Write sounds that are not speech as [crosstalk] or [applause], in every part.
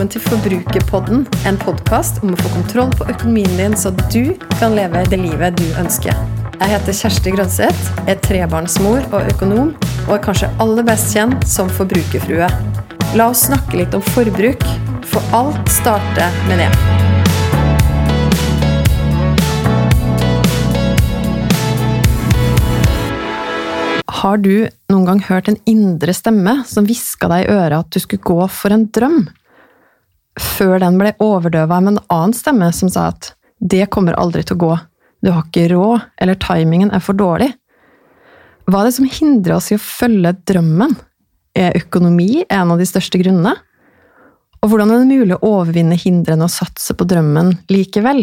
velkommen til Forbrukerpodden, en podkast om å få kontroll på økonomien din, så du kan leve det livet du ønsker. Jeg heter Kjersti Grønseth, er trebarnsmor og økonom, og er kanskje aller best kjent som forbrukerfrue. La oss snakke litt om forbruk, for alt starter med det. Har du noen gang hørt en indre stemme som hviska deg i øret at du skulle gå for en drøm? Før den ble overdøva med en annen stemme som sa at det kommer aldri til å gå, du har ikke råd, eller timingen er for dårlig. Hva er det som hindrer oss i å følge drømmen? Er økonomi en av de største grunnene? Og hvordan er det mulig å overvinne hindrene og satse på drømmen likevel?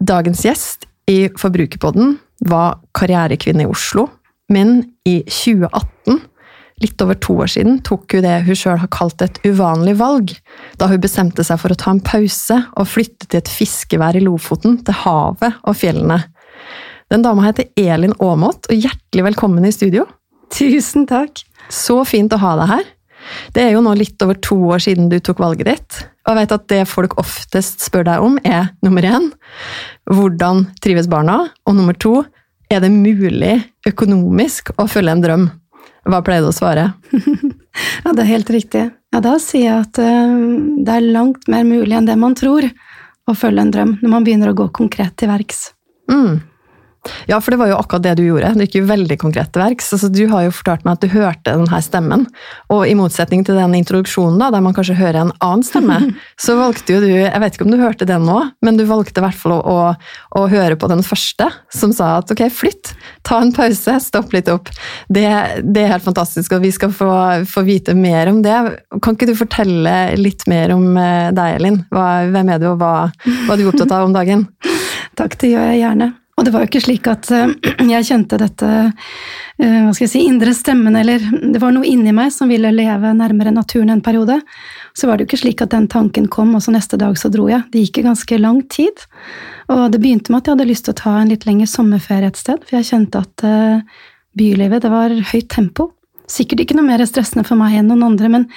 Dagens gjest i Forbrukerpodden var karrierekvinne i Oslo, men i 2018, litt over to år siden, tok hun det hun sjøl har kalt et uvanlig valg, da hun bestemte seg for å ta en pause og flytte til et fiskevær i Lofoten, til havet og fjellene. Den dama heter Elin Aamodt, og hjertelig velkommen i studio. Tusen takk. Så fint å ha deg her. Det er jo nå litt over to år siden du tok valget ditt, og jeg vet at det folk oftest spør deg om, er nummer én hvordan trives barna, og nummer to er det mulig økonomisk å følge en drøm? Hva pleier du å svare? [laughs] ja, det er helt riktig. Ja, da sier jeg at uh, det er langt mer mulig enn det man tror å følge en drøm, når man begynner å gå konkret til verks. Mm. Ja, for det var jo akkurat det du gjorde. Du gikk jo veldig konkret til verks. Altså, du har jo fortalt meg at du hørte denne stemmen, og i motsetning til den introduksjonen, da, der man kanskje hører en annen stemme, [laughs] så valgte jo du Jeg vet ikke om du hørte den nå, men du valgte i hvert fall å, å, å, høre på den første, som sa at ok, flytt, ta en pause, stopp litt opp. Det, det er helt fantastisk, og vi skal få, få, vite mer om det. Kan ikke du fortelle litt mer om eh, deg, Elin? Hva, hvem er du, og hva, hva er du opptatt av om dagen? [laughs] Takk, det gjør jeg gjerne. Og det var jo ikke slik at uh, [clears throat] jeg kjente dette uh, hva skal jeg si, indre stemmen, eller det var noe inni meg som ville leve nærmere naturen en periode. Så var det jo ikke slik at den tanken kom, og så neste dag så dro jeg. Det gikk ganske lang tid. Og det begynte med at jeg hadde lyst til å ta en litt lengre sommerferie et sted, for jeg kjente at uh, bylivet det var høyt tempo. Sikkert ikke noe mer stressende for meg enn noen andre, men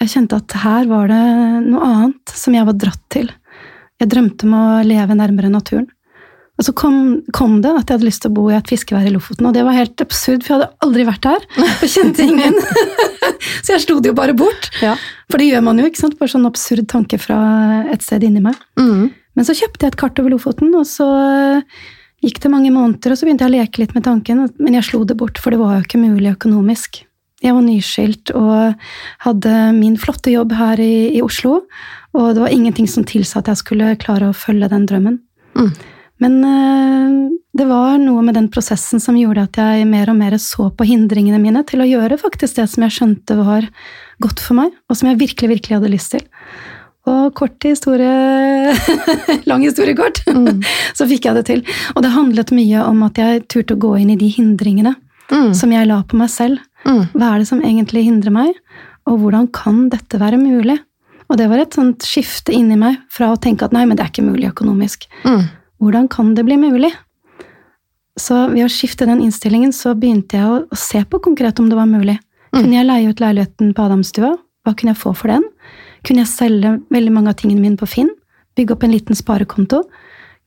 jeg kjente at her var det noe annet som jeg var dratt til. Jeg drømte om å leve nærmere naturen. Og så kom, kom, det at jeg hadde lyst til å bo i et fiskevær i Lofoten, og det var helt absurd, for jeg hadde aldri vært der og kjente ingen. [laughs] så jeg slo det jo bare bort. Ja. For det gjør man jo, ikke sant? Bare sånn absurd tanke fra et sted inni meg. Mm. Men så kjøpte jeg et kart over Lofoten, og så gikk det mange måneder, og så begynte jeg å leke litt med tanken, men jeg slo det bort, for det var jo ikke mulig økonomisk. Jeg var nyskilt og hadde min flotte jobb her i, i Oslo, og det var ingenting som tilsa at jeg skulle klare å følge den drømmen. Mm. Men øh, det var noe med den prosessen som gjorde at jeg mer og mer så på hindringene mine til å gjøre faktisk det som jeg skjønte var godt for meg, og som jeg virkelig, virkelig hadde lyst til. Og kort historie [laughs] Lang historie kort, mm. [laughs] så fikk jeg det til. Og det handlet mye om at jeg turte å gå inn i de hindringene mm. som jeg la på meg selv. Mm. Hva er det som egentlig hindrer meg, og hvordan kan dette være mulig? Og det var et sånt skifte inni meg fra å tenke at nei, men det er ikke mulig økonomisk. Mm hvordan kan det bli mulig? Så ved å skifte den innstillingen så begynte jeg å, å se på konkret om det var mulig. Mm. Kunne jeg leie ut leiligheten på Adamstua? Hva kunne jeg få for den? Kunne jeg selge veldig mange av tingene mine på Finn? Bygge opp en liten sparekonto?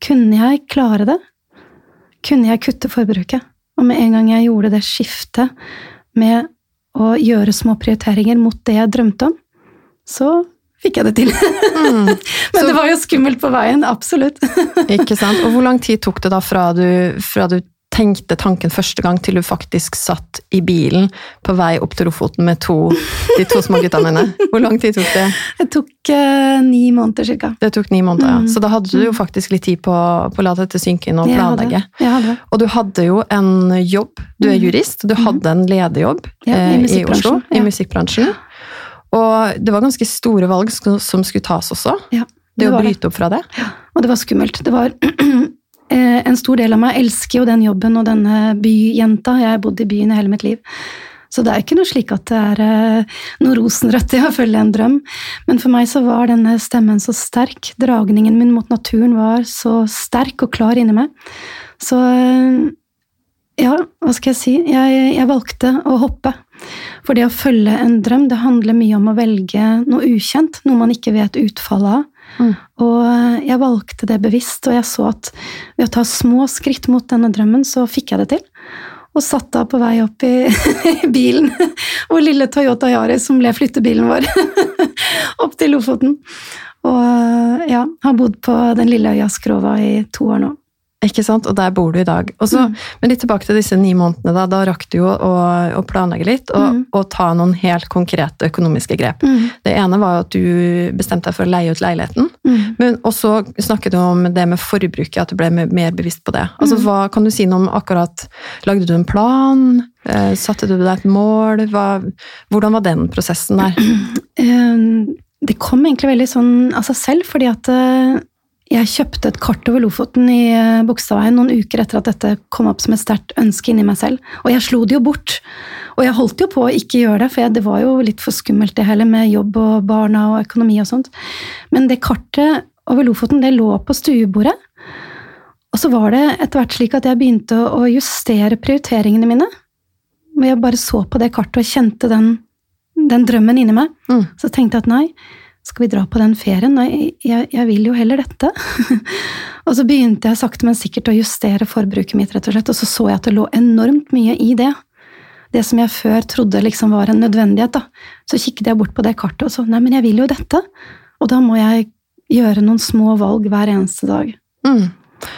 Kunne jeg klare det? Kunne jeg kutte forbruket? Og med en gang jeg gjorde det skiftet med å gjøre små prioriteringer mot det jeg drømte om, så fikk jeg det til. Mm. [laughs] Men så, det var jo skummelt på veien, absolutt. [laughs] ikke sant. Og hvor lang tid tok det da fra du, fra du, tenkte tanken første gang, til du faktisk satt i bilen på vei opp til Lofoten med to, de to små gutta dine? Hvor lang tid tok det? Det tok uh, ni måneder cirka. Det tok ni måneder, mm. Så da hadde du jo faktisk litt tid på, på å la dette synke inn og planlegge. Jeg hadde. Jeg hadde. Og du hadde jo en jobb, du er mm. jurist, du mm. hadde en lederjobb ja, i, eh, i, Oslo, i musikkbransjen. Og det var ganske store valg som skulle tas også. Ja, det, det å bryte opp fra det. Ja, og det var skummelt. Det var [clears throat] eh, En stor del av meg elsker jo den jobben og denne byjenta. Jeg har bodd i byen i hele mitt liv. Så det er ikke noe slik at det er eh, noe rosenrødt i å følge en drøm. Men for meg så var denne stemmen så sterk. Dragningen min mot naturen var så sterk og klar inni meg. Så eh, ja, hva skal jeg si? Jeg, jeg valgte å hoppe. For det å følge en drøm, det handler mye om å velge noe ukjent, noe man ikke vet utfallet av. Mm. Og jeg valgte det bevisst, og jeg så at ved å ta små skritt mot denne drømmen, så fikk jeg det til. Og satt da på vei opp i, [laughs] i bilen, vår lille Toyota Yaris som ble flyttebilen vår, [laughs] opp til Lofoten. Og ja, har bodd på den lille øya Skrova i to år nå. Ikke sant? Og der bor du i dag. Også, Mm. Men litt tilbake til disse ni månedene. Da, da rakk du jo å, å planlegge litt og, Mm. og ta noen helt konkrete økonomiske grep. Mm. Det ene var at du bestemte deg for å leie ut leiligheten. Mm. Men også snakket du om det med forbruket, at du ble mer- bevisst på det. Altså, Mm. hva Kan du si noe om akkurat Lagde du en plan? Eh, satte du deg et mål? Hva, hvordan var den prosessen der? [clears throat] Eh, Det kom egentlig veldig sånn av seg selv, fordi at eh, jeg kjøpte et kart over Lofoten i eh, Bogstadveien noen uker etter at dette kom opp som et sterkt ønske inni meg selv. Og jeg slo det jo bort. Og jeg holdt jo på å ikke gjøre det, for det var jo litt for skummelt det hele med jobb og barna og økonomi og sånt. Men det kartet over Lofoten, det lå på stuebordet. Og så var det etter hvert slik at jeg begynte å justere prioriteringene mine. Og jeg bare så på det kartet og kjente den, den drømmen inni meg. Mm. Så tenkte jeg at nei, skal vi dra på den ferien? Nei, jeg, jeg vil jo heller dette. [laughs] og så begynte jeg sakte, men sikkert å justere forbruket mitt, rett og slett. Og så så jeg at det lå enormt mye i det. Det som jeg før trodde liksom var en nødvendighet. da. Så kikket jeg bort på det kartet og så nei, men jeg vil jo dette. Og da må jeg gjøre noen små valg hver eneste dag. Mm.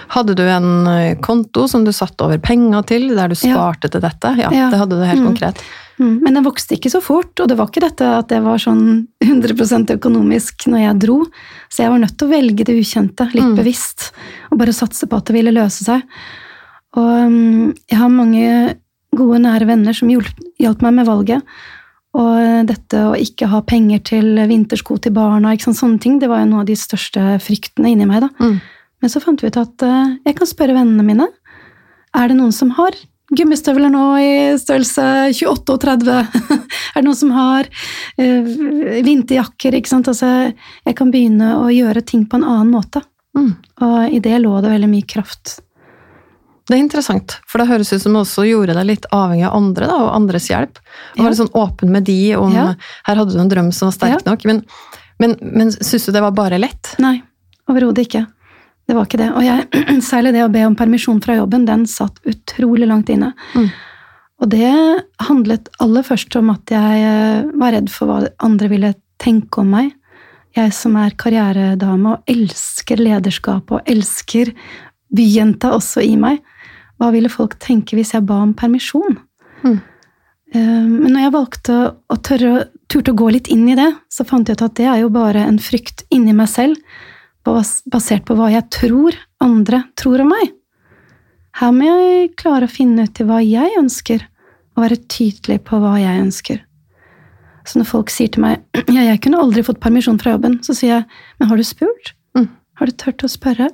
Hadde du en eh, konto som du satte over penger til, der du Ja. sparte til dette? Ja, Ja. det hadde du helt Mm. konkret. Mm, Men den vokste ikke så fort, og det var ikke dette at det var sånn [laughs] 100% økonomisk når jeg dro. Så jeg var nødt til å velge det ukjente, litt Mm. bevisst, og bare satse på at det ville løse seg. Og mm, jeg har mange gode, nære venner som hjalp, hjalp meg med valget. Og dette å ikke ha penger til vintersko til barna, ikke sånne ting, det var jo noe av de største fryktene inni meg. da. Men så fant vi ut at eh, jeg kan spørre vennene mine. Er det noen som har gummistøvler nå i størrelse 28 og 30? [laughs] er det noen som har uh, vinterjakker? ikke sant? Altså, jeg kan begynne å gjøre ting på en annen måte. Mm. Og i det lå det veldig mye kraft. Det er interessant, for det høres ut som du også gjorde deg litt avhengig av andre da, og andres hjelp. Og Ja. var litt sånn åpen med de om Ja. her hadde du en drøm som var sterk nok. Men, men, men syns du det var bare lett? Nei, overhodet ikke. Det var ikke det. Og jeg, [clears throat] særlig det å be om permisjon fra jobben, den satt utrolig langt inne. Mm. Og det handlet aller først om at jeg eh, var redd for hva andre ville tenke om meg. Jeg som er karrieredame og elsker lederskap og elsker byjenta også i meg. Hva ville folk tenke hvis jeg ba om permisjon? Mm. Eh, Men når jeg valgte å tørre, turte å gå litt inn i det, så fant jeg ut at det er jo bare en frykt inni meg selv, basert på hva jeg tror andre tror om meg. Her må jeg klare å finne ut til hva jeg ønsker, og være tydelig på hva jeg ønsker. Så når folk sier til meg [clears throat] ja, jeg kunne aldri fått permisjon fra jobben, så sier jeg men har du spurt? Mm. Har du turt å spørre?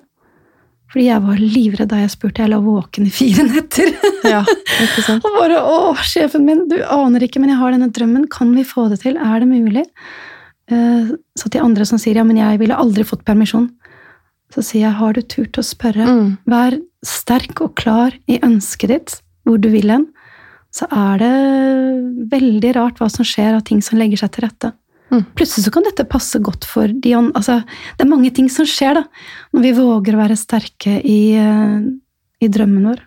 Fordi jeg var livredd da jeg spurte. Jeg lå våken i fire netter. [laughs] Ja, ikke sant? Og bare 'Å, sjefen min, du aner ikke, men jeg har denne drømmen. Kan vi få det til? Er det mulig?' Eh, Så til andre som sier 'ja, men jeg ville aldri fått permisjon', så sier jeg 'har du turt å spørre'? Mm. Vær sterk og klar i ønsket ditt, hvor du vil hen. Så er det veldig rart hva som skjer av ting som legger seg til rette. Mm. Plutselig så kan dette passe godt for Dion. altså, Det er mange ting som skjer da, når vi våger å være sterke i, eh, i drømmen vår.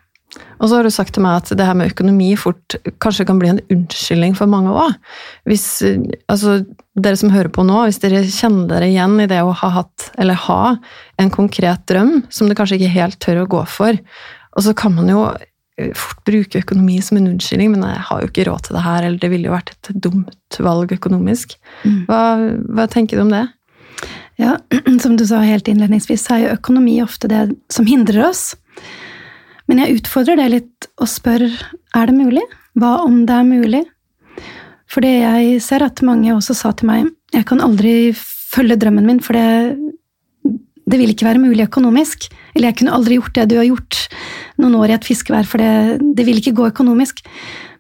Og så har du sagt til meg at det her med økonomi fort kanskje kan bli en unnskyldning for mange òg. Hvis altså, dere som hører på nå, hvis dere kjenner dere igjen i det å ha hatt, eller ha, en konkret drøm som du kanskje ikke helt tør å gå for, og så kan man jo eh, fort bruke økonomi som en unnskyldning, men jeg har jo ikke råd til det her, eller det ville jo vært et dumt valg økonomisk. Mm. Hva, hva tenker du om det? Ja, [clears throat] som du sa helt innledningsvis, så er jo økonomi ofte det som hindrer oss. Men jeg utfordrer det litt og spør er det mulig. Hva om det er mulig? For det jeg ser at mange også sa til meg, jeg kan aldri følge drømmen min, for det, det vil ikke være mulig økonomisk. Eller jeg kunne aldri gjort det du har gjort noen år i et fiskevær, for det, det vil ikke gå økonomisk.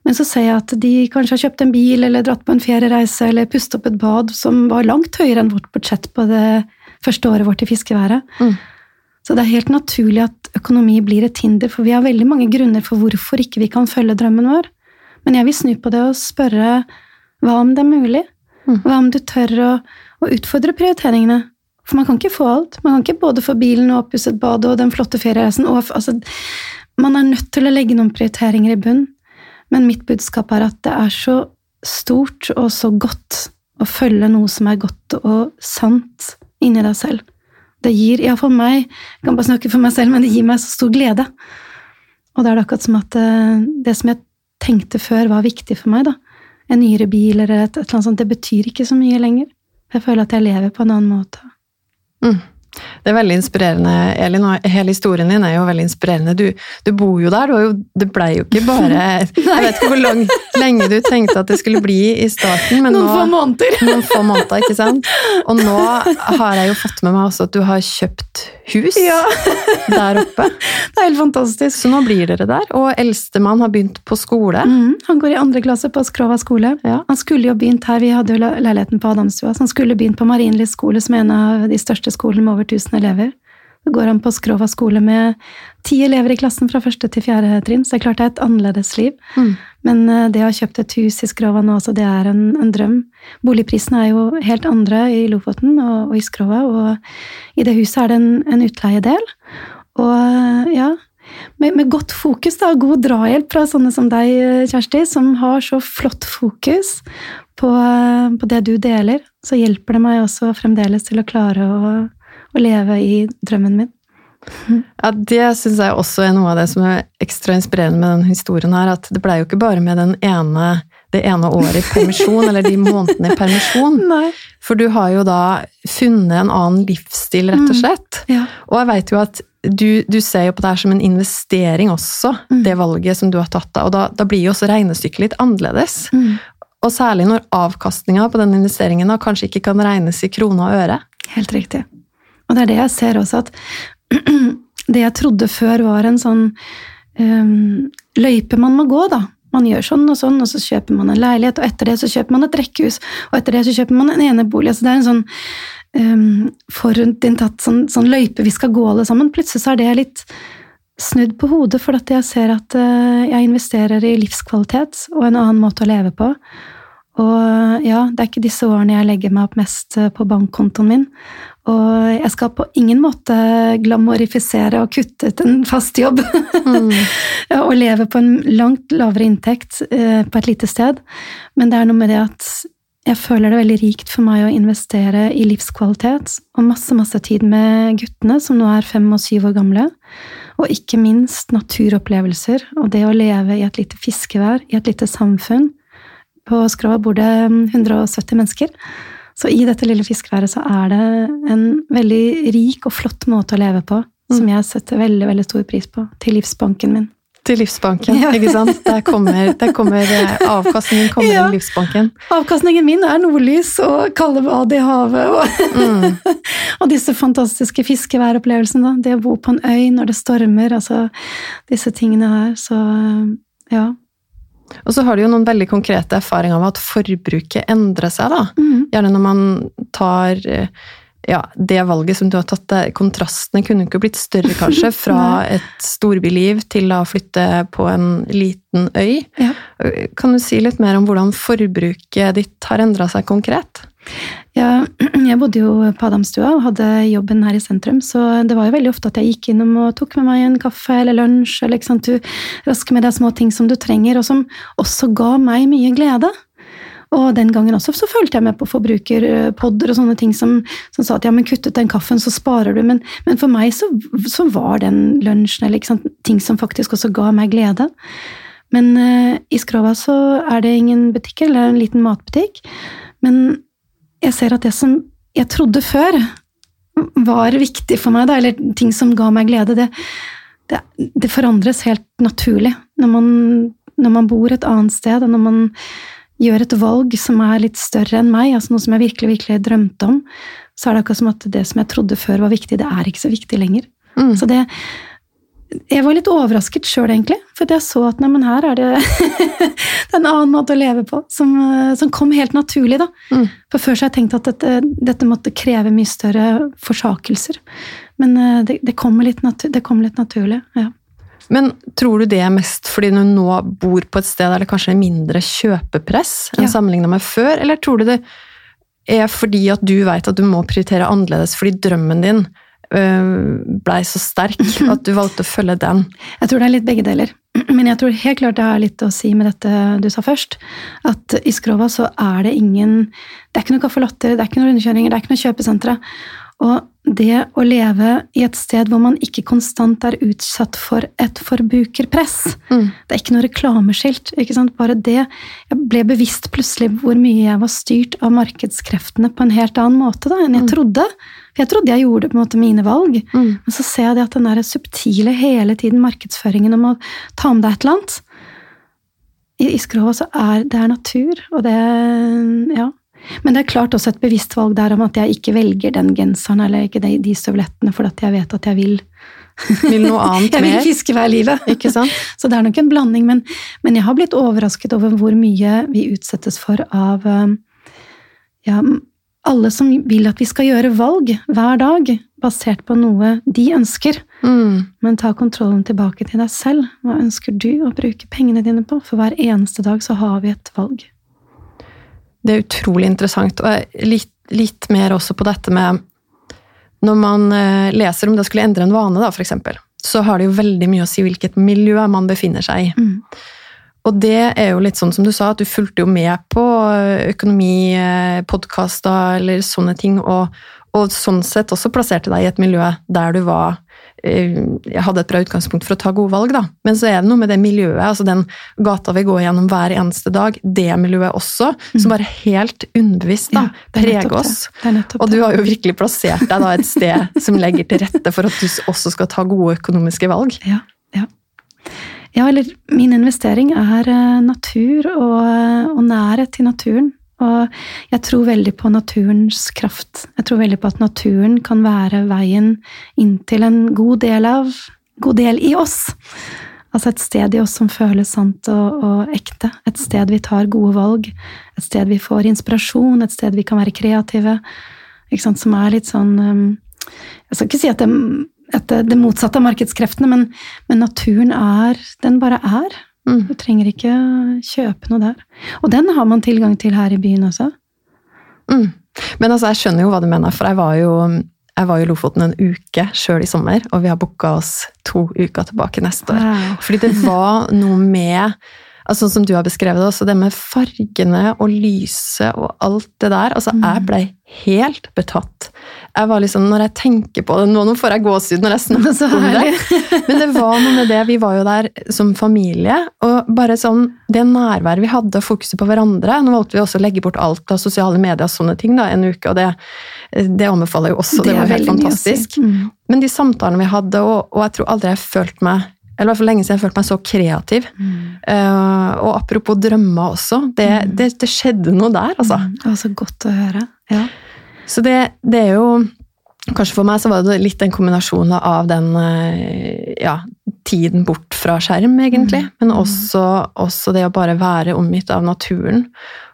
Men så ser jeg at de kanskje har kjøpt en bil eller dratt på en feriereise eller pustet opp et bad som var langt høyere enn vårt budsjett på det første året vårt i fiskeværet. Mm. Så det er helt naturlig at økonomi blir et hinder, for vi har veldig mange grunner for hvorfor ikke vi kan følge drømmen vår. Men jeg vil snu på det og spørre hva om det er mulig? Mm. Hva om du tør å, å utfordre prioriteringene? For man kan ikke få alt. Man kan ikke både få bilen og oppusset badet og den flotte feriereisen. Og, altså, man er nødt til å legge noen prioriteringer i bunn. Men mitt budskap er at det er så stort og så godt å følge noe som er godt og sant inni deg selv. Det gir iallfall meg Jeg kan bare snakke for meg selv, men det gir meg så stor glede. Og da er det akkurat som at eh, det som jeg tenkte før var viktig for meg, da, en nyere bil eller et, et eller annet sånt, det betyr ikke så mye lenger. Jeg føler at jeg lever på en annen måte. Mm. Det er veldig inspirerende, Elin, og hele historien din er jo veldig inspirerende. Du, du bor jo der, jo, det blei jo ikke bare [laughs] Jeg vet ikke hvor lang, lenge du tenkte at det skulle bli i starten, men noen nå få måneder! [laughs] Noen få måneder, ikke sant? Og nå har jeg jo fått med meg også at du har kjøpt hus Ja. der oppe. [laughs] Det er helt fantastisk. Så nå blir dere der. Og eldstemann har begynt på skole. Mm, han går i andre klasse på Skrova skole. Ja. Han skulle jo begynt her, vi hadde jo leiligheten på Adamstua, så han skulle begynt på Marienlyst skole, som er en av de største skolene med over 1000 elever. Så går han på Skrova skole med ti elever i klassen fra første til fjerde trinn, så det er klart det er et annerledes liv. Mm. Men eh, det å ha kjøpt et hus i Skrova nå, så det er en, en drøm. Boligprisene er jo helt andre i Lofoten og, og i Skrova, og i det huset er det en, en utleiedel. Og eh, ja, med, med godt fokus da, og god drahjelp fra sånne som deg, eh, Kjersti, som har så flott fokus på, på det du deler, så hjelper det meg også fremdeles til å klare å, å leve i drømmen min. Ja, Det syns jeg også er noe av det som er ekstra inspirerende med den historien her. At det blei jo ikke bare med den ene, det ene året i permisjon, eller de månedene i permisjon. [laughs] Nei. For du har jo da funnet en annen livsstil, rett og slett. Ja. Og jeg veit jo at du, du ser jo på det her som en investering også, Mm. det valget som du har tatt. da, Og da, da blir jo også regnestykket litt annerledes. Mm. Og særlig når avkastninga på den investeringen da kanskje ikke kan regnes i krone og øre. Helt riktig. Og det er det jeg ser også, at [clears throat] det jeg trodde før var en sånn um, løype man må gå, da. Man gjør sånn og sånn, og så kjøper man en leilighet, og etter det så kjøper man et rekkehus, og etter det så kjøper man en enebolig. Så det er en sånn um, forutinntatt sånn, sånn løype vi skal gå alle sammen. Plutselig så er det litt snudd på hodet, for at jeg ser at uh, jeg investerer i livskvalitet og en annen måte å leve på. Og ja, det er ikke disse årene jeg legger meg opp mest eh, på bankkontoen min. Og jeg skal på ingen måte glamorifisere og kutte ut en fast jobb. Mm. [laughs] og leve på en langt lavere inntekt eh, på et lite sted. Men det er noe med det at jeg føler det er veldig rikt for meg å investere i livskvalitet og masse, masse tid med guttene, som nå er fem og syv år gamle. Og ikke minst naturopplevelser og det å leve i et lite fiskevær, i et lite samfunn. På skrået bor det 170 mennesker. Så i dette lille fiskeværet så er det en veldig rik og flott måte å leve på, som jeg setter veldig, veldig stor pris på. Til livsbanken min. Til Livsbanken, Ja. ikke sant? [laughs] Der kommer, der kommer eh, avkastningen kommer Ja. i Livsbanken. Avkastningen min er nordlys og kalde bad i havet og, Mm. [laughs] og disse fantastiske fiskeværopplevelsene. Det å bo på en øy når det stormer, altså disse tingene her. Så ja. Og så har du jo noen veldig konkrete erfaringer med at forbruket endrer seg, da. Mm. Gjerne når man tar ja, det valget som du har tatt, kontrastene kunne ikke blitt større, kanskje, [laughs] fra et storbyliv til å flytte på en liten øy. Ja. Kan du si litt mer om hvordan forbruket ditt har endra seg konkret? Ja, [clears throat] jeg bodde jo på Adamstua og hadde jobben her i sentrum, så det var jo veldig ofte at jeg gikk innom og tok med meg en kaffe eller lunsj, eller ikke sant, du rasker med deg små ting som du trenger, og som også ga meg mye glede. Og den gangen også så følte jeg med på forbrukerpodder og sånne ting som, som sa at ja, men kutt ut den kaffen, så sparer du. Men, men for meg så, så var den lunsjen eller sant, ting som faktisk også ga meg glede. Men uh, i Skrova så er det ingen butikk, eller en liten matbutikk. Men jeg ser at det som jeg trodde før var viktig for meg, da, eller ting som ga meg glede, det, det, det forandres helt naturlig når man, når man bor et annet sted, og når man gjør et valg som er litt større enn meg, altså noe som jeg virkelig, virkelig drømte om, så er det akkurat som at det som jeg trodde før var viktig, det er ikke så viktig lenger. Mm. Så det Jeg var litt overrasket sjøl, egentlig. For jeg så at neimen, her er det [laughs] det er en annen måte å leve på, som, eh, som kom helt naturlig, da. Mm. For før så har jeg tenkt at dette, dette måtte kreve mye større forsakelser. Men eh, det, det, kommer litt natu det kom litt naturlig. ja. Men tror du det er mest fordi du nå bor på et sted der det kanskje er mindre kjøpepress enn Ja. sammenlignet med før, eller tror du det er fordi at du vet at du må prioritere annerledes fordi drømmen din blei så sterk at du valgte å følge den? Jeg tror det er litt begge deler. [clears throat] Men jeg tror helt klart det har litt å si med dette du sa først. At i Skrova så er det ingen Det er ikke noe kaffelotter det er ikke noen rundkjøringer, det er ikke noe kjøpesentre. Og det å leve i et sted hvor man ikke konstant er utsatt for et forbrukerpress Mm. Det er ikke noe reklameskilt. ikke sant? Bare det Jeg ble bevisst plutselig hvor mye jeg var styrt av markedskreftene på en helt annen måte da, enn jeg trodde. For jeg trodde jeg gjorde på en måte mine valg. Mm. Men så ser jeg det at den der subtile hele tiden markedsføringen om å ta med deg et eller annet I, i Skrova så er det er natur, og det Ja. Men det er klart også et bevisst valg der om at jeg ikke velger den genseren eller ikke de, de støvlettene fordi jeg vet at jeg vil Vil noe [laughs] annet Jeg vil fiske hver livet. Ikke sant? [laughs] Så det er nok en blanding, men, men jeg har blitt overrasket over hvor mye vi utsettes for av um, ja, alle som vil at vi skal gjøre valg hver dag, basert på noe de ønsker. Mm. Men ta kontrollen tilbake til deg selv. Hva ønsker du å bruke pengene dine på? For hver eneste dag så har vi et valg. Det er utrolig interessant. Og litt, litt mer også på dette med Når man eh, leser om det skulle endre en vane, da, eksempel, så har det jo veldig mye å si hvilket miljø man befinner seg i. Mm. Og det er jo litt sånn som du sa, at du fulgte jo med på økonomipodkaster eller sånne ting, og, og sånn sett også plasserte deg i et miljø der du var eh, jeg hadde et bra utgangspunkt for å ta gode valg, da. Men så er det noe med det miljøet, altså den gata vi går gjennom hver eneste dag, det miljøet også, som bare helt underbevisst da, Mm. Ja, er preger oss. Og du har jo virkelig plassert deg da et sted som legger til rette for at du også skal ta gode økonomiske valg. Ja, ja. Ja, eller min investering er eh, natur og, og nærhet til naturen. Og jeg tror veldig på naturens kraft. Jeg tror veldig på at naturen kan være veien inn til en god del av God del i oss. Altså et sted i oss som føles sant og, og ekte. Et sted vi tar gode valg. Et sted vi får inspirasjon. Et sted vi kan være kreative. Ikke sant? Som er litt sånn um, Jeg skal ikke si at det, at det, motsatte av markedskreftene, men, men naturen er Den bare er. Mm. Du trenger ikke kjøpe noe der. Og den har man tilgang til her i byen også. Mm. Men altså, jeg skjønner jo hva du mener, for jeg var jo, jeg var i Lofoten en uke sjøl i sommer, og vi har booka oss to uker tilbake neste år. Wow. Fordi det var noe med altså som du har beskrevet det også, det med fargene og lyset og alt det der. altså Jeg ble helt betatt. Jeg var liksom, Når jeg tenker på det nå, nå får jeg gåsehud når jeg snakker [laughs] om det. [laughs] Men det var noe med det. Vi var jo der som familie, og bare sånn det nærværet vi hadde, fokuset på hverandre. Nå valgte vi også å legge bort alt av sosiale medier og sånne ting da, en uke, og det, det anbefaler jo også. Det, det var helt fantastisk. Mm. Men de samtalene vi hadde, og, og jeg tror aldri jeg følte meg eller i hvert fall lenge siden jeg følte meg så kreativ. Eh, og apropos drømmer også, det, det, det skjedde noe der, altså. Mm. Det var så godt å høre. Ja. Så det, det er jo Kanskje for meg så var det litt den kombinasjonen av den eh, ja, tiden bort fra skjerm, egentlig. Mm. Men også, også det å bare være omgitt av naturen.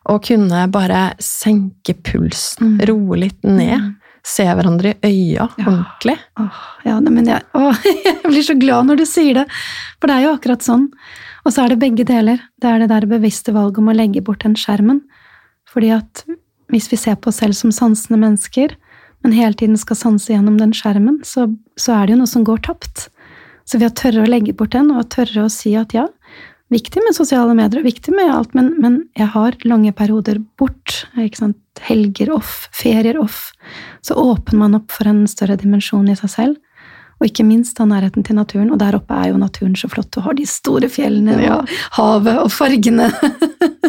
Og kunne bare senke pulsen, Mm. roe litt ned. Se hverandre i øya Ja. ordentlig. Åh, ja, men jeg, åh, [laughs] jeg blir så glad når du sier det, for det er jo akkurat sånn. Og så er det begge deler. Det er det der bevisste valget om å legge bort den skjermen. Fordi at hvis vi ser på oss selv som sansende mennesker, men hele tiden skal sanse gjennom den skjermen, så, så er det jo noe som går tapt. Så ved å tørre å legge bort den, og tørre å si at ja, viktig med sosiale medier, og viktig med alt, men, men jeg har lange perioder bort. Helger off, ferier off. Så åpner man opp for en større dimensjon i seg selv. Og ikke minst av nærheten til naturen. Og der oppe er jo naturen så flott. Du har de store fjellene Ja. og havet og fargene.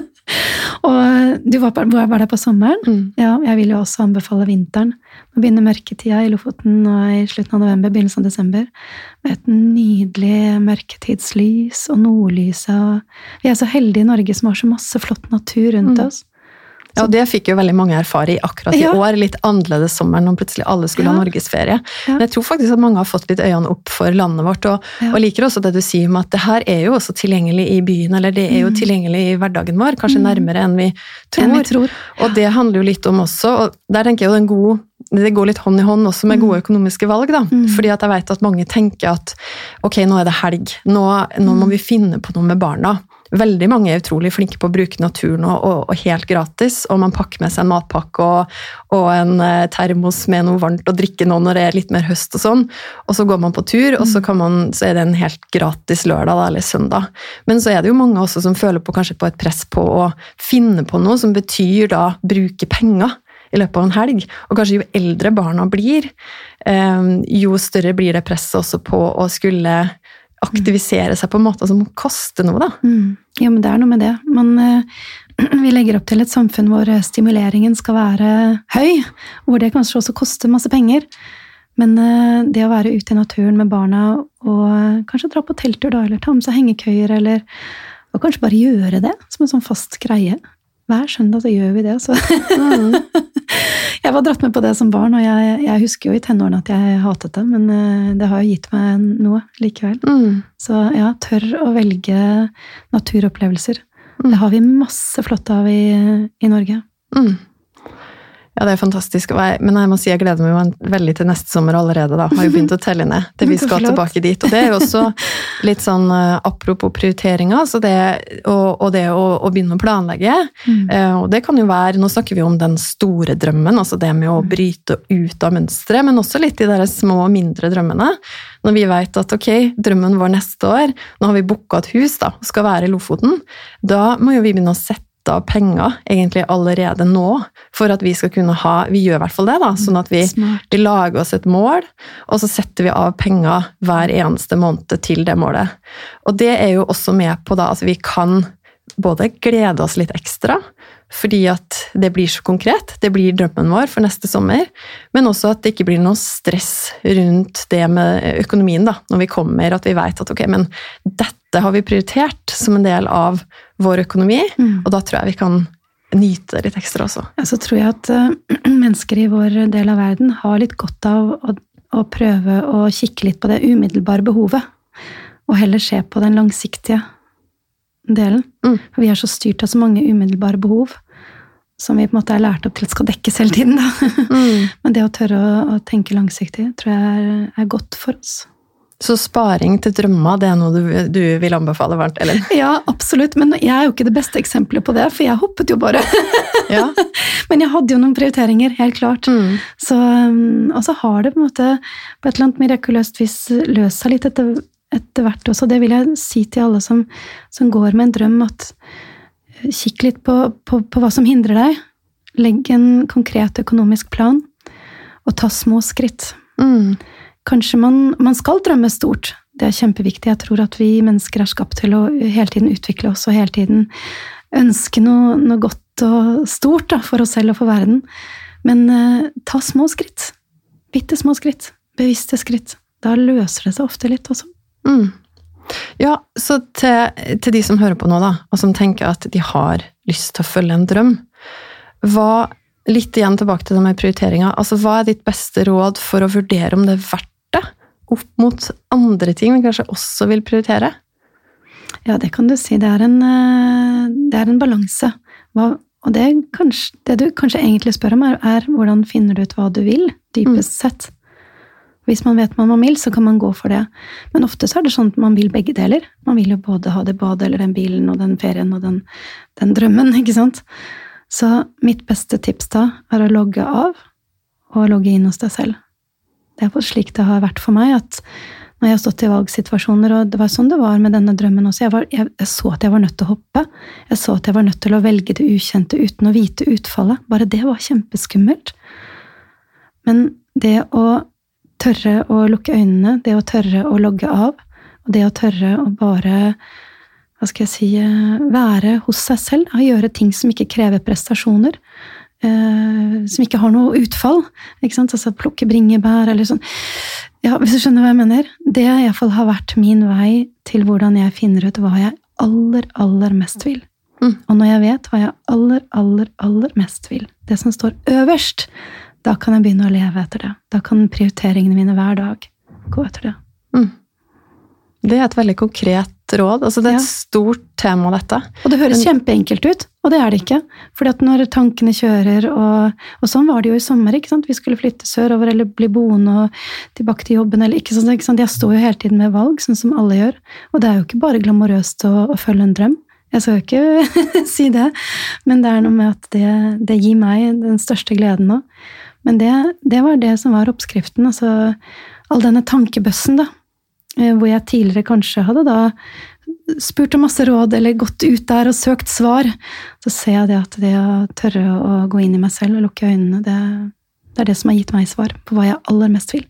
[laughs] og du var, var der på sommeren. Mm. Ja, jeg vil jo også anbefale vinteren. Nå begynner mørketida i Lofoten og i slutten av november, begynnelsen av desember. Med et nydelig mørketidslys og nordlyset. Vi er så heldige i Norge som har så masse flott natur rundt Mm. oss. Ja, og det fikk jo veldig mange erfare i akkurat i Ja. år. Litt annerledes sommer når plutselig alle skulle ha Ja. norgesferie. Ja. Men jeg tror faktisk at mange har fått litt øynene opp for landet vårt. Og, og liker også det du sier om at det her er jo også tilgjengelig i byen, eller det er jo tilgjengelig i hverdagen vår, kanskje Mm. nærmere enn vi tror. Enn vi tror. Og det handler jo litt om også, og der tenker jeg jo det gode det går litt hånd i hånd også med gode økonomiske valg. da. Mm. Fordi at jeg vet at mange tenker at ok, nå er det helg, nå, nå må vi finne på noe med barna. Veldig mange er utrolig flinke på å bruke naturen og, og, og helt gratis. Og man pakker med seg en matpakke og, og en eh, termos med noe varmt å drikke nå når det er litt mer høst og sånn. Og så går man på tur, og så, kan man, så er det en helt gratis lørdag da, eller søndag. Men så er det jo mange også som føler på kanskje på et press på å finne på noe som betyr da bruke penger i løpet av en helg. Og kanskje jo eldre barna blir, eh, jo større blir det presset også på å skulle aktivisere seg på en måte som koster noe, da. Mm. Jo, men det er noe med det. Man, uh, [clears throat] vi legger opp til et samfunn hvor eh, stimuleringen skal være høy, hvor det kanskje også koster masse penger. Men uh, det å være ute i naturen med barna og uh, kanskje dra på telttur, da, eller ta med seg hengekøyer, eller og kanskje bare gjøre det som en sånn fast greie. Hver søndag så gjør vi det. Så. [laughs] jeg var dratt med på det som barn, og jeg, jeg husker jo i tenårene at jeg hatet det, men eh, det har jo gitt meg noe likevel. Mm. Så ja, tør å velge naturopplevelser. Mm. Det har vi masse flott av i, i Norge. Mm. Ja, det er fantastisk. Men jeg må si jeg gleder meg veldig til neste sommer allerede. da. Har jo begynt å telle ned til [laughs] vi skal tilbake dit. Og det er jo også litt sånn eh, apropos prioriteringer, så det, og, og det å, å begynne å planlegge. Mm. og det kan jo være, Nå snakker vi om den store drømmen, altså det med å bryte ut av mønsteret, men også litt de der små og mindre drømmene. Når vi vet at ok, drømmen vår neste år, nå har vi booka et hus da, skal være i Lofoten, da må jo vi begynne å sette av penger egentlig allerede nå, for at vi skal kunne ha Vi gjør i hvert fall det, da, sånn at vi, vi lager oss et mål, og så setter vi av penger hver eneste måned til det målet. Og det er jo også med på da at vi kan både glede oss litt ekstra, fordi at det blir så konkret, det blir drømmen vår for neste sommer, men også at det ikke blir noe stress rundt det med økonomien da, når vi kommer, at vi vet at ok, men dette har vi prioritert som en del av vår økonomi, Mm. og da tror jeg vi kan nyte det litt ekstra også. Ja, så tror jeg at eh, [clears throat] mennesker i vår del av verden har litt godt av å, å prøve å kikke litt på det umiddelbare behovet, og heller se på den langsiktige delen. Mm. Vi er så styrt av så mange umiddelbare behov som vi på en måte er lært opp til at skal dekkes hele tiden. Mm. [laughs] Men det å tørre å, å tenke langsiktig tror jeg er, er godt for oss. Så sparing til drømmer, det er noe du, du vil anbefale varmt, Ellen? [laughs] Ja, absolutt, men jeg er jo ikke det beste eksempelet på det, for jeg hoppet jo bare. [laughs] Ja. Men jeg hadde jo noen prioriteringer, helt klart. Mm. Så, um, og så har det på en måte på et eller annet mirakuløst vis løst seg litt etter, etter hvert også. Det vil jeg si til alle som, som går med en drøm, at eh, kikk litt på, på, på hva som hindrer deg. Legg en konkret økonomisk plan, og ta små skritt. Mm. Kanskje man, man skal drømme stort. Det er kjempeviktig. Jeg tror at vi mennesker er skapt til å hele tiden utvikle oss og hele tiden ønske noe, noe godt og stort da, for oss selv og for verden. Men eh, ta små skritt. Bitte små skritt. Bevisste skritt. Da løser det seg ofte litt også. Mm. Ja, så til, til de som hører på nå, da, og som tenker at de har lyst til å følge en drøm, hva Litt igjen tilbake til det med prioriteringa. Altså, hva er ditt beste råd for å vurdere om det er verdt det, opp mot andre ting vi kanskje også vil prioritere? Ja, det kan du si. Det er en, eh, det er en balanse. Hva, og det, kanskje, det du kanskje egentlig spør om, er, er hvordan finner du ut hva du vil, dypest sett. Hvis man vet hva man vil, så kan man gå for det. Men ofte så er det sånn at man vil begge deler. Man vil jo både ha det badet eller den bilen og den ferien og den, den drømmen, [laughs] ikke sant? Så mitt beste tips da er å logge av og logge inn hos deg selv. Det er slik det har vært for meg, at når jeg har stått i valgsituasjoner, og det var sånn det var med denne drømmen også, jeg, var, jeg, jeg så at jeg var nødt til å hoppe. Jeg så at jeg var nødt til å velge det ukjente uten å vite utfallet. Bare det var kjempeskummelt. Men det å tørre å lukke øynene, det å tørre å logge av, og det å tørre å bare hva skal jeg si, eh, være hos seg selv, og gjøre ting som ikke krever prestasjoner, eh, som ikke har noe utfall, ikke sant? altså plukke bringebær eller sånn, ja, hvis du skjønner hva jeg mener, det i fall har vært min vei til hvordan jeg finner ut hva jeg aller, aller mest vil. Mm. Og når jeg vet hva jeg aller, aller, aller mest vil, det som står øverst, da kan jeg begynne å leve etter det. Da kan prioriteringene mine hver dag gå etter det. Mm. Det er et veldig konkret råd. Altså, det er et Ja. stort tema, dette. Og det høres Men- kjempeenkelt ut, og det er det ikke. Fordi at når tankene kjører, og, og sånn var det jo i sommer, ikke sant? vi skulle flytte sørover eller bli boende og tilbake til jobben, eller ikke sant? Ikke sant? Jeg står jo hele tiden med valg, sånn som alle gjør. Og det er jo ikke bare glamorøst å, å følge en drøm. Jeg skal jo ikke [laughs] si det, men det er noe med at det, det gir meg den største gleden nå. Men det, det var det som var oppskriften. altså All denne tankebøssen, da. eh, Hvor jeg tidligere kanskje hadde da spurt om masse råd eller gått ut der og søkt svar, så ser jeg det at det å tørre å gå inn i meg selv og lukke øynene, det, det er det som har gitt meg svar på hva jeg aller mest vil.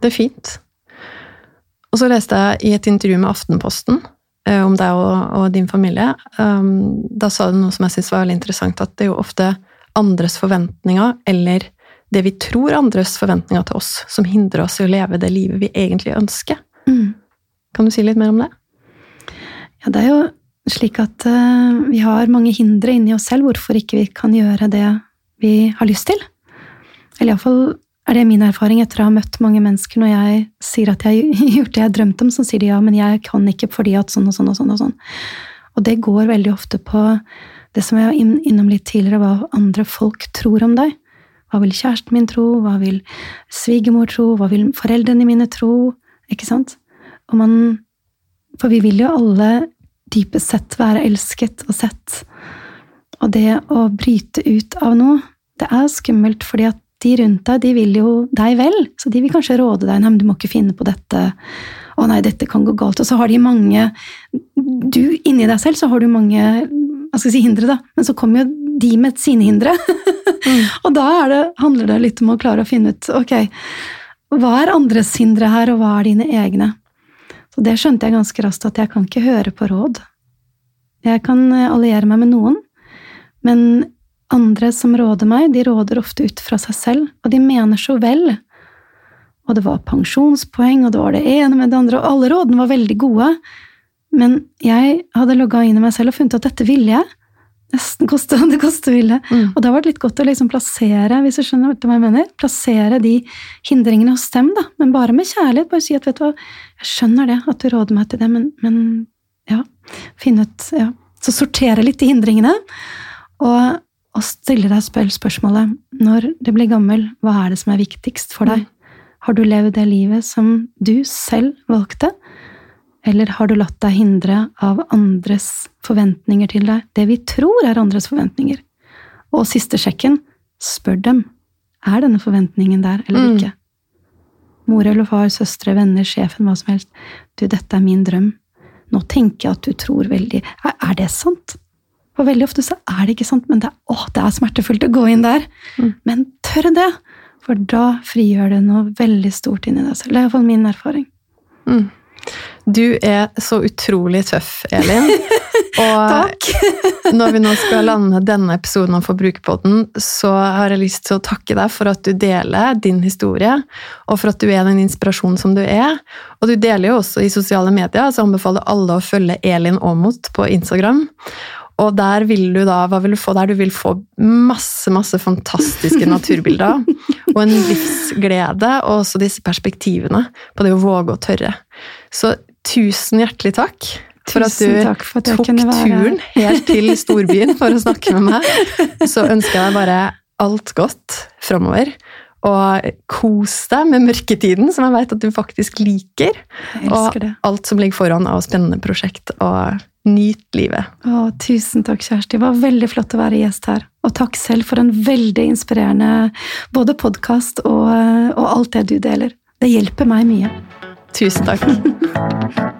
Det er fint. Og så leste jeg i et intervju med Aftenposten eh, om deg og, og din familie. Um, da sa du noe som jeg syntes var veldig interessant, at det jo ofte andres forventninger, eller det vi tror andres forventninger til oss, som hindrer oss i å leve det livet vi egentlig ønsker. Kan du si litt mer om det? Ja, det er jo slik at uh, vi har mange hindre inni oss selv hvorfor ikke vi kan gjøre det vi har lyst til. Eller iallfall er det min erfaring etter å ha møtt mange mennesker når jeg sier at jeg har [laughs] gjort det jeg har drømt om, så sier de ja, men jeg kan ikke fordi at sånn og sånn og sånn. Og sånn. Og det går veldig ofte på det som jeg var inn- innom litt tidligere, hva andre folk tror om deg. Hva vil kjæresten min tro? Hva vil svigermor tro? Hva vil foreldrene mine tro? Ikke sant? Og man For vi vil jo alle dypest sett være elsket og sett. Og det å bryte ut av noe, det er skummelt, fordi at de rundt deg, de vil jo deg vel. Så de vil kanskje råde deg nei, men du må ikke finne på dette. Å nei, dette kan gå galt. Og så har de mange Du, inni deg selv, så har du mange hva skal jeg si, hindre, da. Men så kommer jo de med sine hindre. [laughs] og da er det, handler det litt om å klare å finne ut ok, hva er andres hindre her, og hva er dine egne? Så det skjønte jeg ganske raskt, at jeg kan ikke høre på råd. Jeg kan eh, alliere meg med noen, men andre som råder meg, de råder ofte ut fra seg selv, og de mener så vel. Og det var pensjonspoeng, og det var det ene med det andre, og alle rådene var veldig gode. Men jeg hadde logga inn i meg selv og funnet at dette ville jeg. Nesten koste [laughs] det koste ville. Mm. Og det har vært litt godt å liksom plassere hvis du skjønner hva jeg mener, plassere de hindringene hos dem, da. Men bare med kjærlighet. Bare si at vet du hva, jeg skjønner det, at du råder meg til det, men, men ja, finne ut ja. Så sortere litt de hindringene. Og, og stille deg spør spørsmålet når du blir gammel, hva er det som er viktigst for deg? Har du levd det livet som du selv valgte? Eller har du latt deg hindre av andres forventninger til deg? Det vi tror er andres forventninger. Og siste sjekken, spør dem. Er denne forventningen der eller Mm. ikke? Mor eller far, søstre, venner, sjefen, hva som helst. Du, dette er min drøm. Nå tenker jeg at du tror veldig Er, er det sant? For veldig ofte så er det ikke sant, men det er, å, det er smertefullt å gå inn der. Mm. Men tør det! For da frigjør det noe veldig stort inni deg selv. Det er iallfall min erfaring. Mm. Du er så utrolig tøff, Elin. [laughs] Og [laughs] når vi nå skal lande denne episoden av Forbrukerpodden, så har jeg lyst til å takke deg for at du deler din historie, og for at du er den inspirasjonen som du er. Og du deler jo også i sosiale medier, så jeg anbefaler alle å følge Elin Aamodt på Instagram. Og der vil du da, hva vil du få der? Du vil få masse, masse fantastiske [laughs] naturbilder. Og en livsglede, og også disse perspektivene på det å våge å tørre. Så tusen hjertelig takk for at du takk for at tok turen helt til [laughs] storbyen for å snakke med meg. Så ønsker jeg deg bare alt godt framover. Og kos deg med mørketiden, som jeg vet at du faktisk liker. Og alt som ligger foran av spennende prosjekt. Og nyt livet. Å, tusen takk, Kjersti. Det var veldig flott å være gjest her. Og takk selv for en veldig inspirerende både podkast og, og alt det du deler. Det hjelper meg mye. Tusen takk. [laughs]